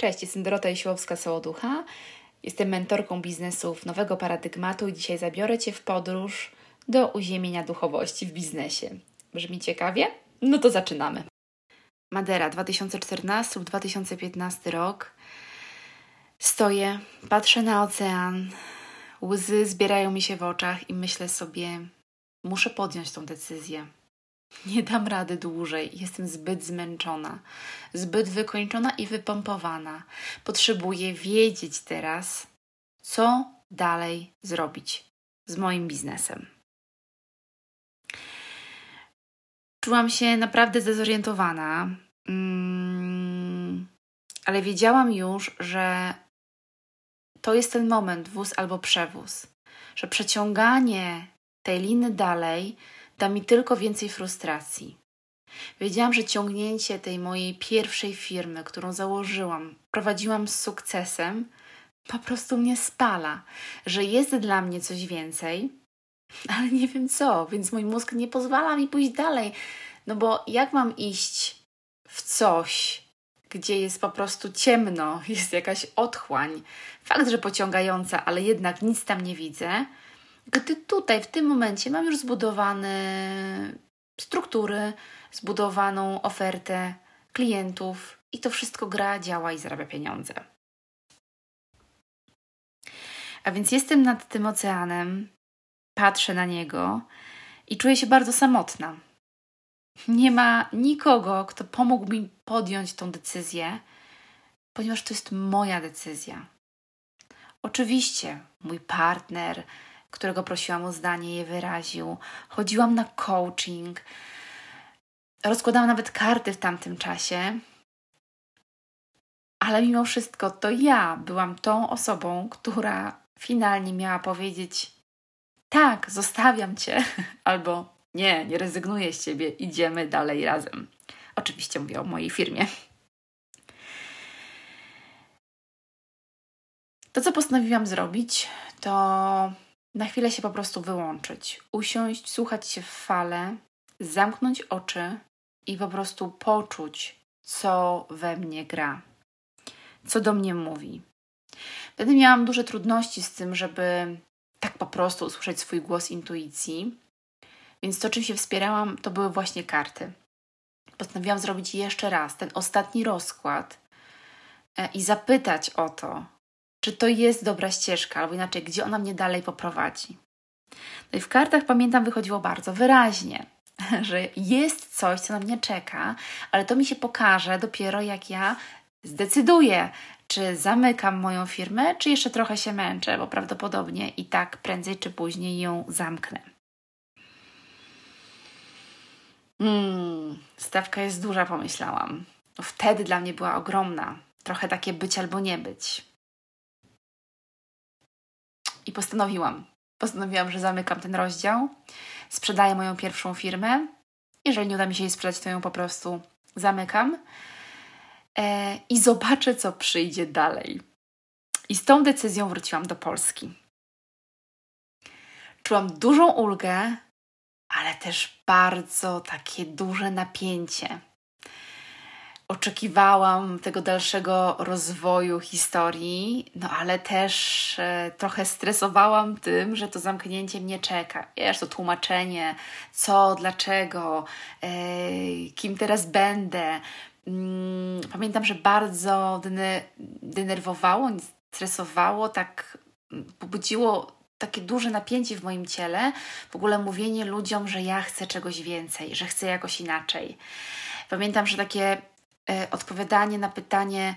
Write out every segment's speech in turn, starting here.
Cześć, jestem Dorota Jesiłowska-Sołoducha. Jestem mentorką biznesów nowego paradygmatu i dzisiaj zabiorę Cię w podróż do uziemienia duchowości w biznesie. Brzmi ciekawie? No to zaczynamy. Madera, 2014 lub 2015 rok. Stoję, patrzę na ocean, łzy zbierają mi się w oczach i myślę sobie, muszę podjąć tą decyzję. Nie dam rady dłużej, jestem zbyt zmęczona, zbyt wykończona i wypompowana. Potrzebuję wiedzieć teraz, co dalej zrobić z moim biznesem. Czułam się naprawdę zdezorientowana, mm, ale wiedziałam już, że to jest ten moment, wóz albo przewóz, że przeciąganie tej liny dalej da mi tylko więcej frustracji. Wiedziałam, że ciągnięcie tej mojej pierwszej firmy, którą założyłam, prowadziłam z sukcesem, po prostu mnie spala, że jest dla mnie coś więcej, ale nie wiem co, więc mój mózg nie pozwala mi pójść dalej. No bo jak mam iść w coś, gdzie jest po prostu ciemno, jest jakaś otchłań, fakt, że pociągająca, ale jednak nic tam nie widzę, gdy tutaj, w tym momencie mam już zbudowane struktury, zbudowaną ofertę klientów i to wszystko gra, działa i zarabia pieniądze. A więc jestem nad tym oceanem, patrzę na niego i czuję się bardzo samotna. Nie ma nikogo, kto pomógł mi podjąć tą decyzję, ponieważ to jest moja decyzja. Oczywiście mój partner, którego prosiłam o zdanie, je wyraził. Chodziłam na coaching. Rozkładałam nawet karty w tamtym czasie. Ale mimo wszystko to ja byłam tą osobą, która finalnie miała powiedzieć: Tak, zostawiam cię, albo nie, nie rezygnuję z ciebie, idziemy dalej razem. Oczywiście mówię o mojej firmie. To, co postanowiłam zrobić, to na chwilę się po prostu wyłączyć, usiąść, słuchać się w fale, zamknąć oczy i po prostu poczuć, co we mnie gra, co do mnie mówi. Wtedy miałam duże trudności z tym, żeby tak po prostu usłyszeć swój głos intuicji, więc to, czym się wspierałam, to były właśnie karty. Postanowiłam zrobić jeszcze raz ten ostatni rozkład e, i zapytać o to, czy to jest dobra ścieżka, albo inaczej, gdzie ona mnie dalej poprowadzi. No i w kartach pamiętam wychodziło bardzo wyraźnie, że jest coś, co na mnie czeka, ale to mi się pokaże dopiero jak ja zdecyduję, czy zamykam moją firmę, czy jeszcze trochę się męczę, bo prawdopodobnie i tak prędzej czy później ją zamknę. Hmm, stawka jest duża, pomyślałam. Wtedy dla mnie była ogromna. Trochę takie być albo nie być. I postanowiłam. Postanowiłam, że zamykam ten rozdział, sprzedaję moją pierwszą firmę. Jeżeli nie uda mi się jej sprzedać, to ją po prostu zamykam e, i zobaczę, co przyjdzie dalej. I z tą decyzją wróciłam do Polski. Czułam dużą ulgę, ale też bardzo takie duże napięcie oczekiwałam tego dalszego rozwoju historii, no ale też e, trochę stresowałam tym, że to zamknięcie mnie czeka. Wiesz, to tłumaczenie, co, dlaczego, e, kim teraz będę. Mm, pamiętam, że bardzo dene, denerwowało, stresowało, tak pobudziło takie duże napięcie w moim ciele, w ogóle mówienie ludziom, że ja chcę czegoś więcej, że chcę jakoś inaczej. Pamiętam, że takie odpowiadanie na pytanie,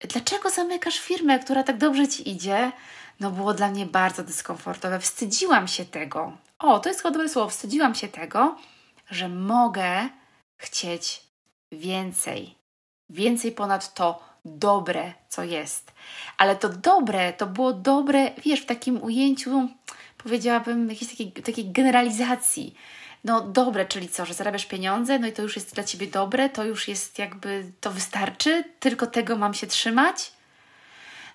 dlaczego zamykasz firmę, która tak dobrze ci idzie, no było dla mnie bardzo dyskomfortowe. Wstydziłam się tego. O, to jest chyba dobre słowo. Wstydziłam się tego, że mogę chcieć więcej. Więcej ponad to dobre, co jest. Ale to dobre, to było dobre, wiesz, w takim ujęciu, powiedziałabym, jakiejś takiej, takiej generalizacji no dobre, czyli co, że zarabiasz pieniądze, no i to już jest dla ciebie dobre, to już jest jakby, to wystarczy, tylko tego mam się trzymać?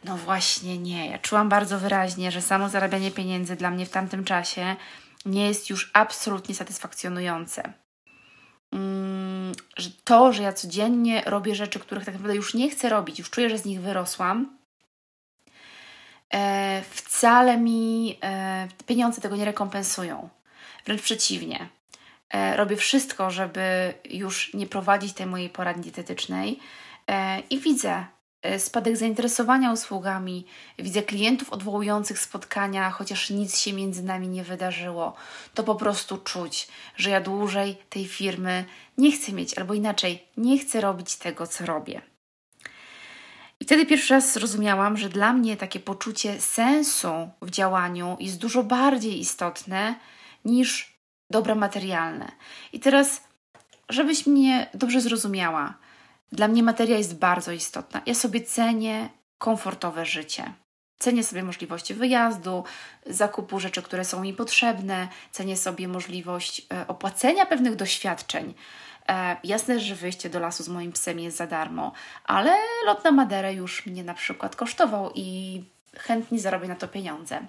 No właśnie nie. Ja czułam bardzo wyraźnie, że samo zarabianie pieniędzy dla mnie w tamtym czasie nie jest już absolutnie satysfakcjonujące. mm, że to, że ja codziennie robię rzeczy, których tak naprawdę już nie chcę robić, już czuję, że z nich wyrosłam, e, wcale mi e, pieniądze tego nie rekompensują. Wręcz przeciwnie. E, robię wszystko, żeby już nie prowadzić tej mojej poradni dietetycznej e, i widzę e, spadek zainteresowania usługami, widzę klientów odwołujących spotkania, chociaż nic się między nami nie wydarzyło. To po prostu czuć, że ja dłużej tej firmy nie chcę mieć, albo inaczej, nie chcę robić tego, co robię. I wtedy pierwszy raz zrozumiałam, że dla mnie takie poczucie sensu w działaniu jest dużo bardziej istotne niż dobra materialne. I teraz, żebyś mnie dobrze zrozumiała, dla mnie materia jest bardzo istotna. Ja sobie cenię komfortowe życie. Cenię sobie możliwości wyjazdu, zakupu rzeczy, które są mi potrzebne, cenię sobie możliwość e, opłacenia pewnych doświadczeń. E, jasne, że wyjście do lasu z moim psem jest za darmo, ale lot na Maderę już mnie na przykład kosztował i chętnie zarobię na to pieniądze.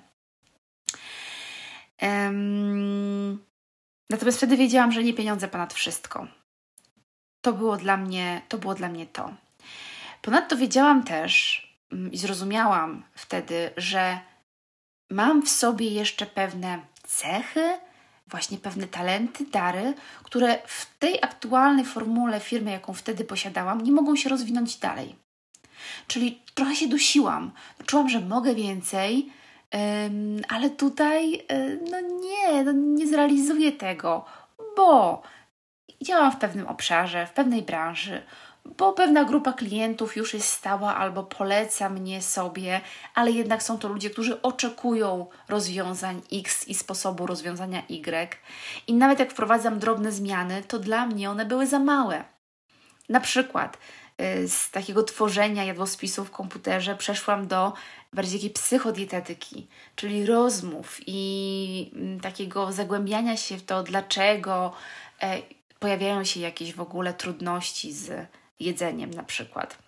Um, natomiast wtedy wiedziałam, że nie pieniądze ponad wszystko. To było dla mnie to. Było dla mnie to. Ponadto wiedziałam też um, i zrozumiałam wtedy, że mam w sobie jeszcze pewne cechy, właśnie pewne talenty, dary, które w tej aktualnej formule firmy, jaką wtedy posiadałam, nie mogą się rozwinąć dalej. Czyli trochę się dusiłam. Czułam, że mogę więcej, ale tutaj e, no nie, no nie zrealizuję tego, bo działam w pewnym obszarze, w pewnej branży, bo pewna grupa klientów już jest stała albo poleca mnie sobie, ale jednak są to ludzie, którzy oczekują rozwiązań X i sposobu rozwiązania Y. I nawet jak wprowadzam drobne zmiany, to dla mnie one były za małe. Na przykład z takiego tworzenia jadłospisu w komputerze przeszłam do bardziej takiej psychodietetyki, czyli rozmów i mm, takiego zagłębiania się w to, dlaczego e, pojawiają się jakieś w ogóle trudności z jedzeniem na przykład.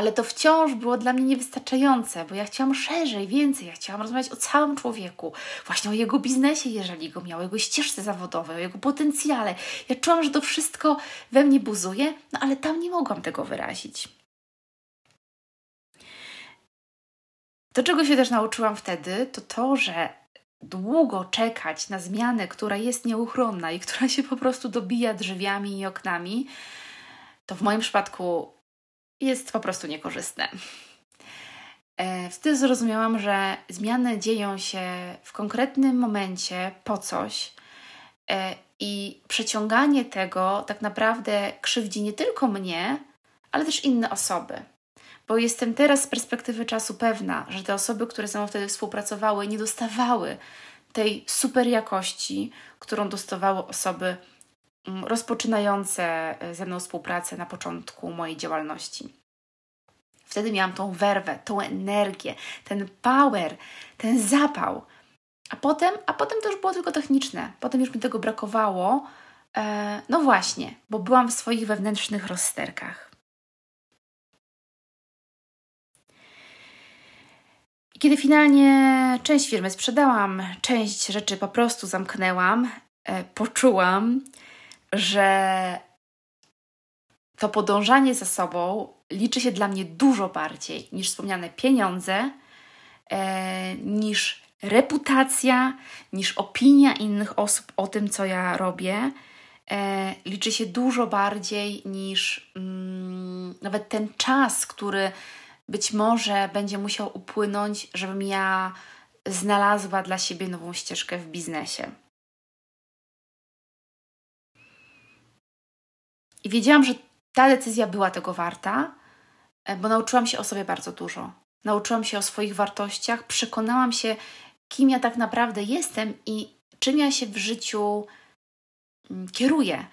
Ale to wciąż było dla mnie niewystarczające, bo ja chciałam szerzej, więcej. Ja chciałam rozmawiać o całym człowieku, właśnie o jego biznesie, jeżeli go miał, o jego ścieżce zawodowej, o jego potencjale. Ja czułam, że to wszystko we mnie buzuje, no ale tam nie mogłam tego wyrazić. To, czego się też nauczyłam wtedy, to to, że długo czekać na zmianę, która jest nieuchronna i która się po prostu dobija drzwiami i oknami, to w moim przypadku jest po prostu niekorzystne. E, wtedy zrozumiałam, że zmiany dzieją się w konkretnym momencie po coś e, i przeciąganie tego tak naprawdę krzywdzi nie tylko mnie, ale też inne osoby. Bo jestem teraz z perspektywy czasu pewna, że te osoby, które ze mną wtedy współpracowały, nie dostawały tej super jakości, którą dostawały osoby rozpoczynające e, ze mną współpracę na początku mojej działalności. Wtedy miałam tą werwę, tą energię, ten power, ten zapał. A potem, a potem to już było tylko techniczne. Potem już mi tego brakowało. E, no właśnie, bo byłam w swoich wewnętrznych rozsterkach. Kiedy finalnie część firmy sprzedałam, część rzeczy po prostu zamknęłam, e, poczułam, że to podążanie za sobą liczy się dla mnie dużo bardziej niż wspomniane pieniądze, e, niż reputacja, niż opinia innych osób o tym, co ja robię. E, liczy się dużo bardziej niż mm, nawet ten czas, który być może będzie musiał upłynąć, żebym ja znalazła dla siebie nową ścieżkę w biznesie. I wiedziałam, że ta decyzja była tego warta, e, bo nauczyłam się o sobie bardzo dużo. Nauczyłam się o swoich wartościach, przekonałam się, kim ja tak naprawdę jestem i czym ja się w życiu mm, kieruję.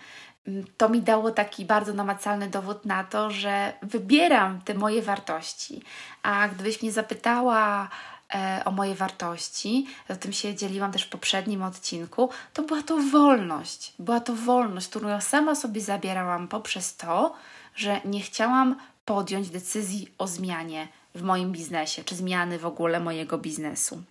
Mm, to mi dało taki bardzo namacalny dowód na to, że wybieram te moje wartości. A gdybyś mnie zapytała o moje wartości, o tym się dzieliłam też w poprzednim odcinku, to była to wolność. Była to wolność, którą ja sama sobie zabierałam poprzez to, że nie chciałam podjąć decyzji o zmianie w moim biznesie, czy zmiany w ogóle mojego biznesu.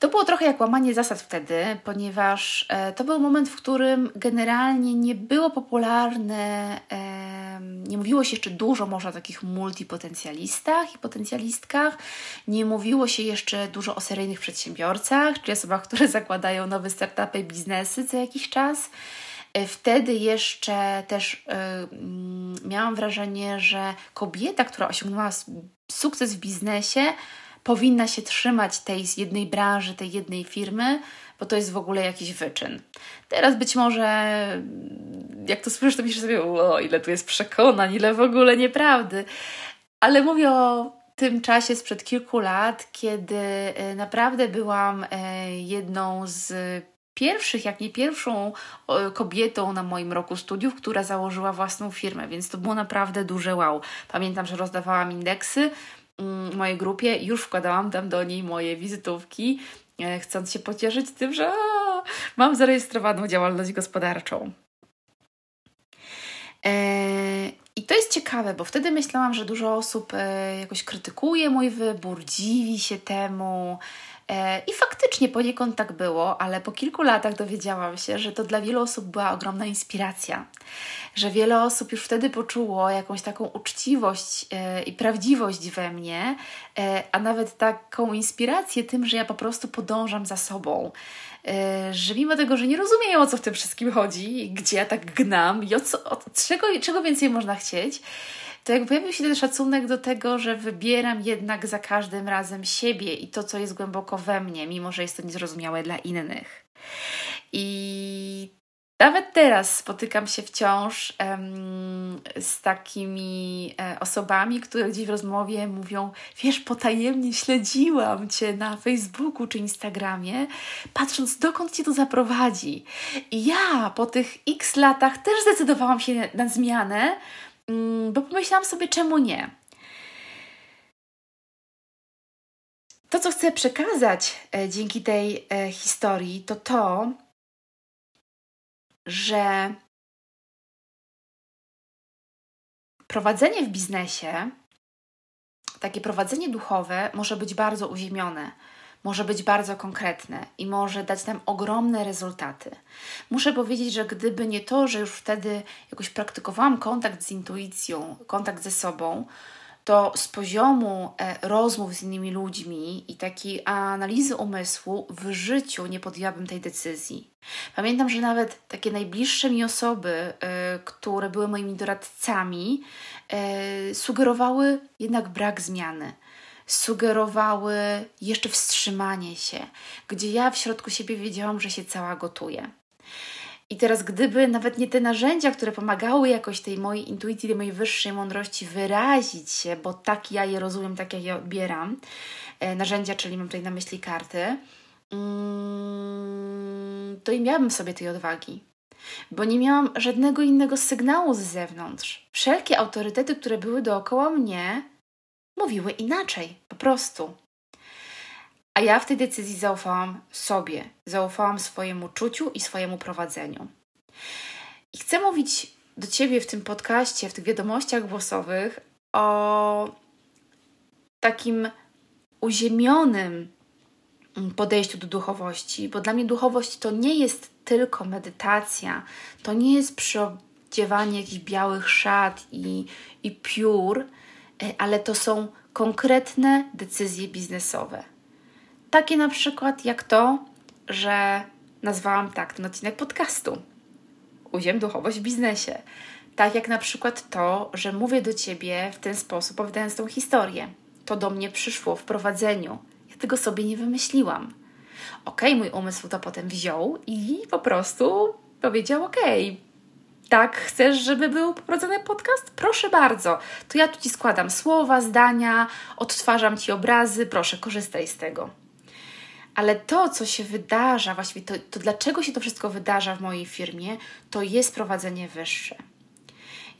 To było trochę jak łamanie zasad wtedy, ponieważ e, to był moment, w którym generalnie nie było popularne, e, nie mówiło się jeszcze dużo może o takich multipotencjalistach i potencjalistkach, nie mówiło się jeszcze dużo o seryjnych przedsiębiorcach, czy osobach, które zakładają nowe startupy i biznesy co jakiś czas. E, wtedy jeszcze też yy, miałam wrażenie, że kobieta, która osiągnęła sukces w biznesie, powinna się trzymać tej jednej branży, tej jednej firmy, bo to jest w ogóle jakiś wyczyn. Teraz być może, jak to słyszysz, to myślisz sobie, o, ile tu jest przekonań, ile w ogóle nieprawdy. Ale mówię o tym czasie sprzed kilku lat, kiedy e, naprawdę byłam jedną z pierwszych, jak nie pierwszą kobietą na moim roku studiów, która założyła własną firmę, więc to było naprawdę duże wow. Pamiętam, że rozdawałam indeksy mojej grupie już wkładałam tam do niej moje wizytówki, e, chcąc się pocieszyć tym, że mam zarejestrowaną działalność gospodarczą. E, I to jest ciekawe, bo wtedy myślałam, że dużo osób e, jakoś krytykuje mój wybór, dziwi się temu, I faktycznie poniekąd tak było, ale po kilku latach dowiedziałam się, że to dla wielu osób była ogromna inspiracja. Że wiele osób już wtedy poczuło jakąś taką uczciwość e, i prawdziwość we mnie, e, a nawet taką inspirację tym, że ja po prostu podążam za sobą. Że mimo tego, że nie rozumieją o co w tym wszystkim chodzi, gdzie ja tak gnam i o co, o czego, czego więcej można chcieć, to jak pojawił się ten szacunek do tego, że wybieram jednak za każdym razem siebie i to, co jest głęboko we mnie, mimo że jest to niezrozumiałe dla innych. I nawet teraz spotykam się wciąż um, z takimi e, osobami, które gdzieś w rozmowie mówią: Wiesz, potajemnie śledziłam cię na Facebooku czy Instagramie, patrząc, dokąd cię to zaprowadzi. I ja po tych x latach też zdecydowałam się na zmianę, bo pomyślałam sobie, czemu nie. To, co chcę przekazać e, dzięki tej e, historii, to to, że prowadzenie w biznesie, takie prowadzenie duchowe, może być bardzo uziemione może być bardzo konkretne i może dać nam ogromne rezultaty. Muszę powiedzieć, że gdyby nie to, że już wtedy jakoś praktykowałam kontakt z intuicją, kontakt ze sobą, to z poziomu e, rozmów z innymi ludźmi i takiej analizy umysłu w życiu nie podjęłabym tej decyzji. Pamiętam, że nawet takie najbliższe mi osoby, e, które były moimi doradcami, e, sugerowały jednak brak zmiany sugerowały jeszcze wstrzymanie się, gdzie ja w środku siebie wiedziałam, że się cała gotuje. I teraz, gdyby nawet nie te narzędzia, które pomagały jakoś tej mojej intuicji, tej mojej wyższej mądrości wyrazić się, bo tak ja je rozumiem, tak jak je odbieram, e, narzędzia, czyli mam tutaj na myśli karty, mm, to i miałabym sobie tej odwagi. Bo nie miałam żadnego innego sygnału z zewnątrz. Wszelkie autorytety, które były dookoła mnie, mówiły inaczej, po prostu. A ja w tej decyzji zaufałam sobie, zaufałam swojemu czuciu i swojemu prowadzeniu. I chcę mówić do Ciebie w tym podcaście, w tych wiadomościach głosowych o takim uziemionym podejściu do duchowości, bo dla mnie duchowość to nie jest tylko medytacja, to nie jest przyodziewanie jakichś białych szat i, i piór, ale to są konkretne decyzje biznesowe. Takie na przykład jak to, że nazwałam tak ten odcinek podcastu. Uziem duchowość w biznesie. Tak jak na przykład to, że mówię do Ciebie w ten sposób, opowiadając tą historię. To do mnie przyszło w prowadzeniu. Ja tego sobie nie wymyśliłam. Okej, okay, mój umysł to potem wziął i po prostu powiedział: Okej, okay, tak, chcesz, żeby był poprowadzony podcast? Proszę bardzo. To ja tu Ci składam słowa, zdania, odtwarzam Ci obrazy, proszę, korzystaj z tego. Ale to, co się wydarza, właściwie to, to dlaczego się to wszystko wydarza w mojej firmie, to jest prowadzenie wyższe.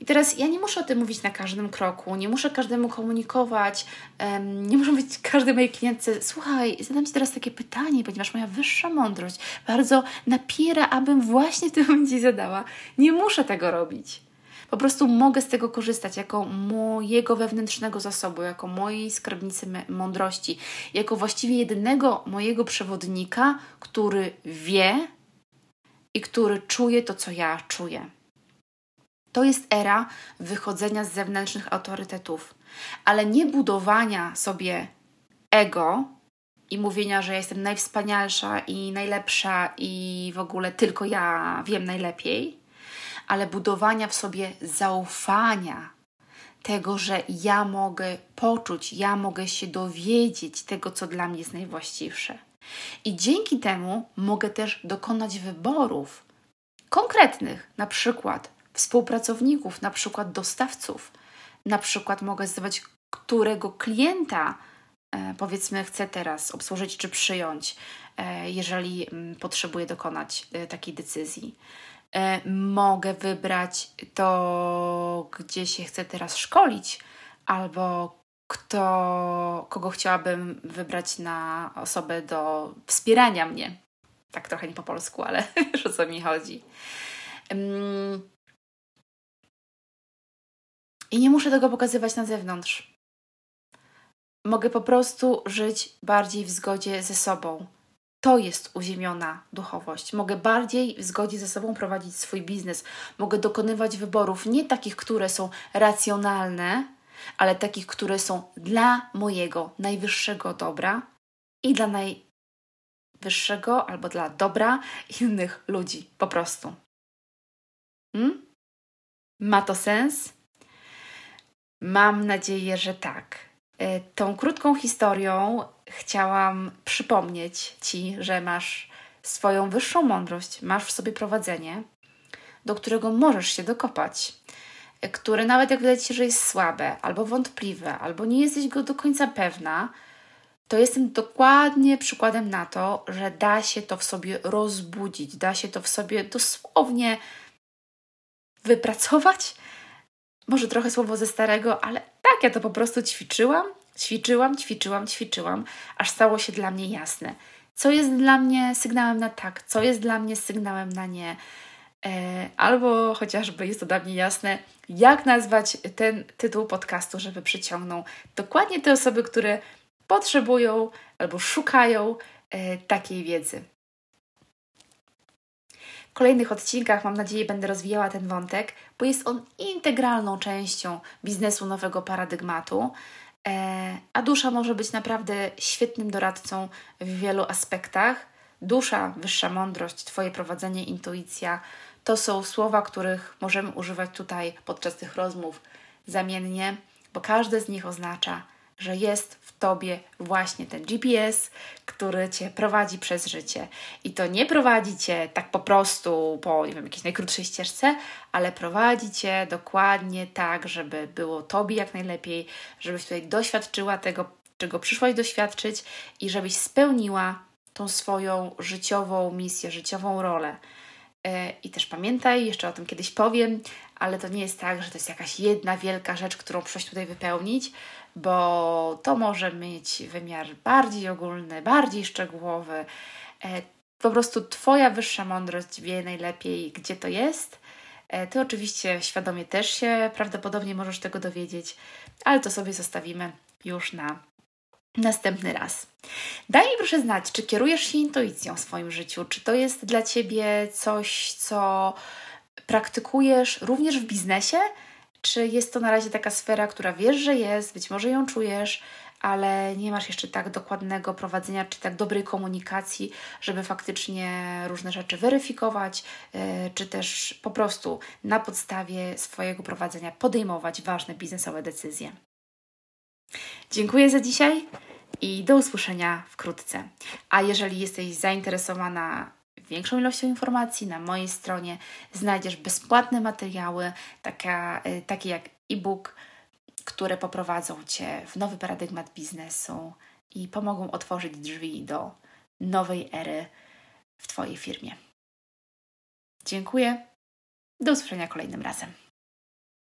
I teraz ja nie muszę o tym mówić na każdym kroku, nie muszę każdemu komunikować, nie muszę mówić każdej mojej klientce, słuchaj, zadam Ci teraz takie pytanie, ponieważ moja wyższa mądrość bardzo napiera, abym właśnie to Ci zadała. Nie muszę tego robić. Po prostu mogę z tego korzystać jako mojego wewnętrznego zasobu, jako mojej skarbnicy mądrości, jako właściwie jedynego mojego przewodnika, który wie i który czuje to, co ja czuję. To jest era wychodzenia z zewnętrznych autorytetów, ale nie budowania sobie ego i mówienia, że jestem najwspanialsza i najlepsza i w ogóle tylko ja wiem najlepiej, ale budowania w sobie zaufania tego, że ja mogę poczuć, ja mogę się dowiedzieć tego, co dla mnie jest najwłaściwsze. I dzięki temu mogę też dokonać wyborów konkretnych, na przykład współpracowników, na przykład dostawców. Na przykład mogę zdawać, którego klienta e, powiedzmy chcę teraz obsłużyć czy przyjąć, e, jeżeli mm, potrzebuję dokonać e, takiej decyzji. Mogę wybrać to, gdzie się chcę teraz szkolić, albo kto, kogo chciałabym wybrać na osobę do wspierania mnie. Tak trochę nie po polsku, ale wiesz o co mi chodzi. I nie muszę tego pokazywać na zewnątrz. Mogę po prostu żyć bardziej w zgodzie ze sobą. To jest uziemiona duchowość. Mogę bardziej w zgodzie ze sobą prowadzić swój biznes. Mogę dokonywać wyborów nie takich, które są racjonalne, ale takich, które są dla mojego najwyższego dobra i dla najwyższego albo dla dobra innych ludzi. Po prostu. Hmm? Ma to sens? Mam nadzieję, że tak. E, tą krótką historią chciałam przypomnieć Ci, że masz swoją wyższą mądrość, masz w sobie prowadzenie, do którego możesz się dokopać, e, które nawet jak wydaje Ci się, że jest słabe, albo wątpliwe, albo nie jesteś go do końca pewna, to jestem dokładnie przykładem na to, że da się to w sobie rozbudzić, da się to w sobie dosłownie wypracować może trochę słowo ze starego, ale tak, ja to po prostu ćwiczyłam, ćwiczyłam, ćwiczyłam, ćwiczyłam, aż stało się dla mnie jasne. Co jest dla mnie sygnałem na tak, co jest dla mnie sygnałem na nie, e, albo chociażby jest to dla mnie jasne, jak nazwać ten tytuł podcastu, żeby przyciągnął dokładnie te osoby, które potrzebują albo szukają e, takiej wiedzy kolejnych odcinkach, mam nadzieję, będę rozwijała ten wątek, bo jest on integralną częścią biznesu nowego paradygmatu. E, a dusza może być naprawdę świetnym doradcą w wielu aspektach. Dusza, wyższa mądrość, Twoje prowadzenie, intuicja to są słowa, których możemy używać tutaj podczas tych rozmów zamiennie, bo każde z nich oznacza że jest w tobie właśnie ten GPS, który cię prowadzi przez życie. I to nie prowadzi cię tak po prostu po nie wiem, jakiejś najkrótszej ścieżce, ale prowadzi cię dokładnie tak, żeby było tobie jak najlepiej, żebyś tutaj doświadczyła tego, czego przyszłaś doświadczyć i żebyś spełniła tą swoją życiową misję, życiową rolę. E, I też pamiętaj, jeszcze o tym kiedyś powiem, ale to nie jest tak, że to jest jakaś jedna wielka rzecz, którą przyszłaś tutaj wypełnić, bo to może mieć wymiar bardziej ogólny, bardziej szczegółowy. E, po prostu Twoja wyższa mądrość wie najlepiej, gdzie to jest. E, ty oczywiście świadomie też się prawdopodobnie możesz tego dowiedzieć, ale to sobie zostawimy już na następny raz. Daj mi proszę znać, czy kierujesz się intuicją w swoim życiu, czy to jest dla Ciebie coś, co praktykujesz również w biznesie, czy jest to na razie taka sfera, która wiesz, że jest, być może ją czujesz, ale nie masz jeszcze tak dokładnego prowadzenia, czy tak dobrej komunikacji, żeby faktycznie różne rzeczy weryfikować, yy, czy też po prostu na podstawie swojego prowadzenia podejmować ważne biznesowe decyzje. Dziękuję za dzisiaj i do usłyszenia wkrótce. A jeżeli jesteś zainteresowana większą ilością informacji na mojej stronie znajdziesz bezpłatne materiały, taka, y, takie jak e-book, które poprowadzą Cię w nowy paradygmat biznesu i pomogą otworzyć drzwi do nowej ery w Twojej firmie. Dziękuję. Do usłyszenia kolejnym razem.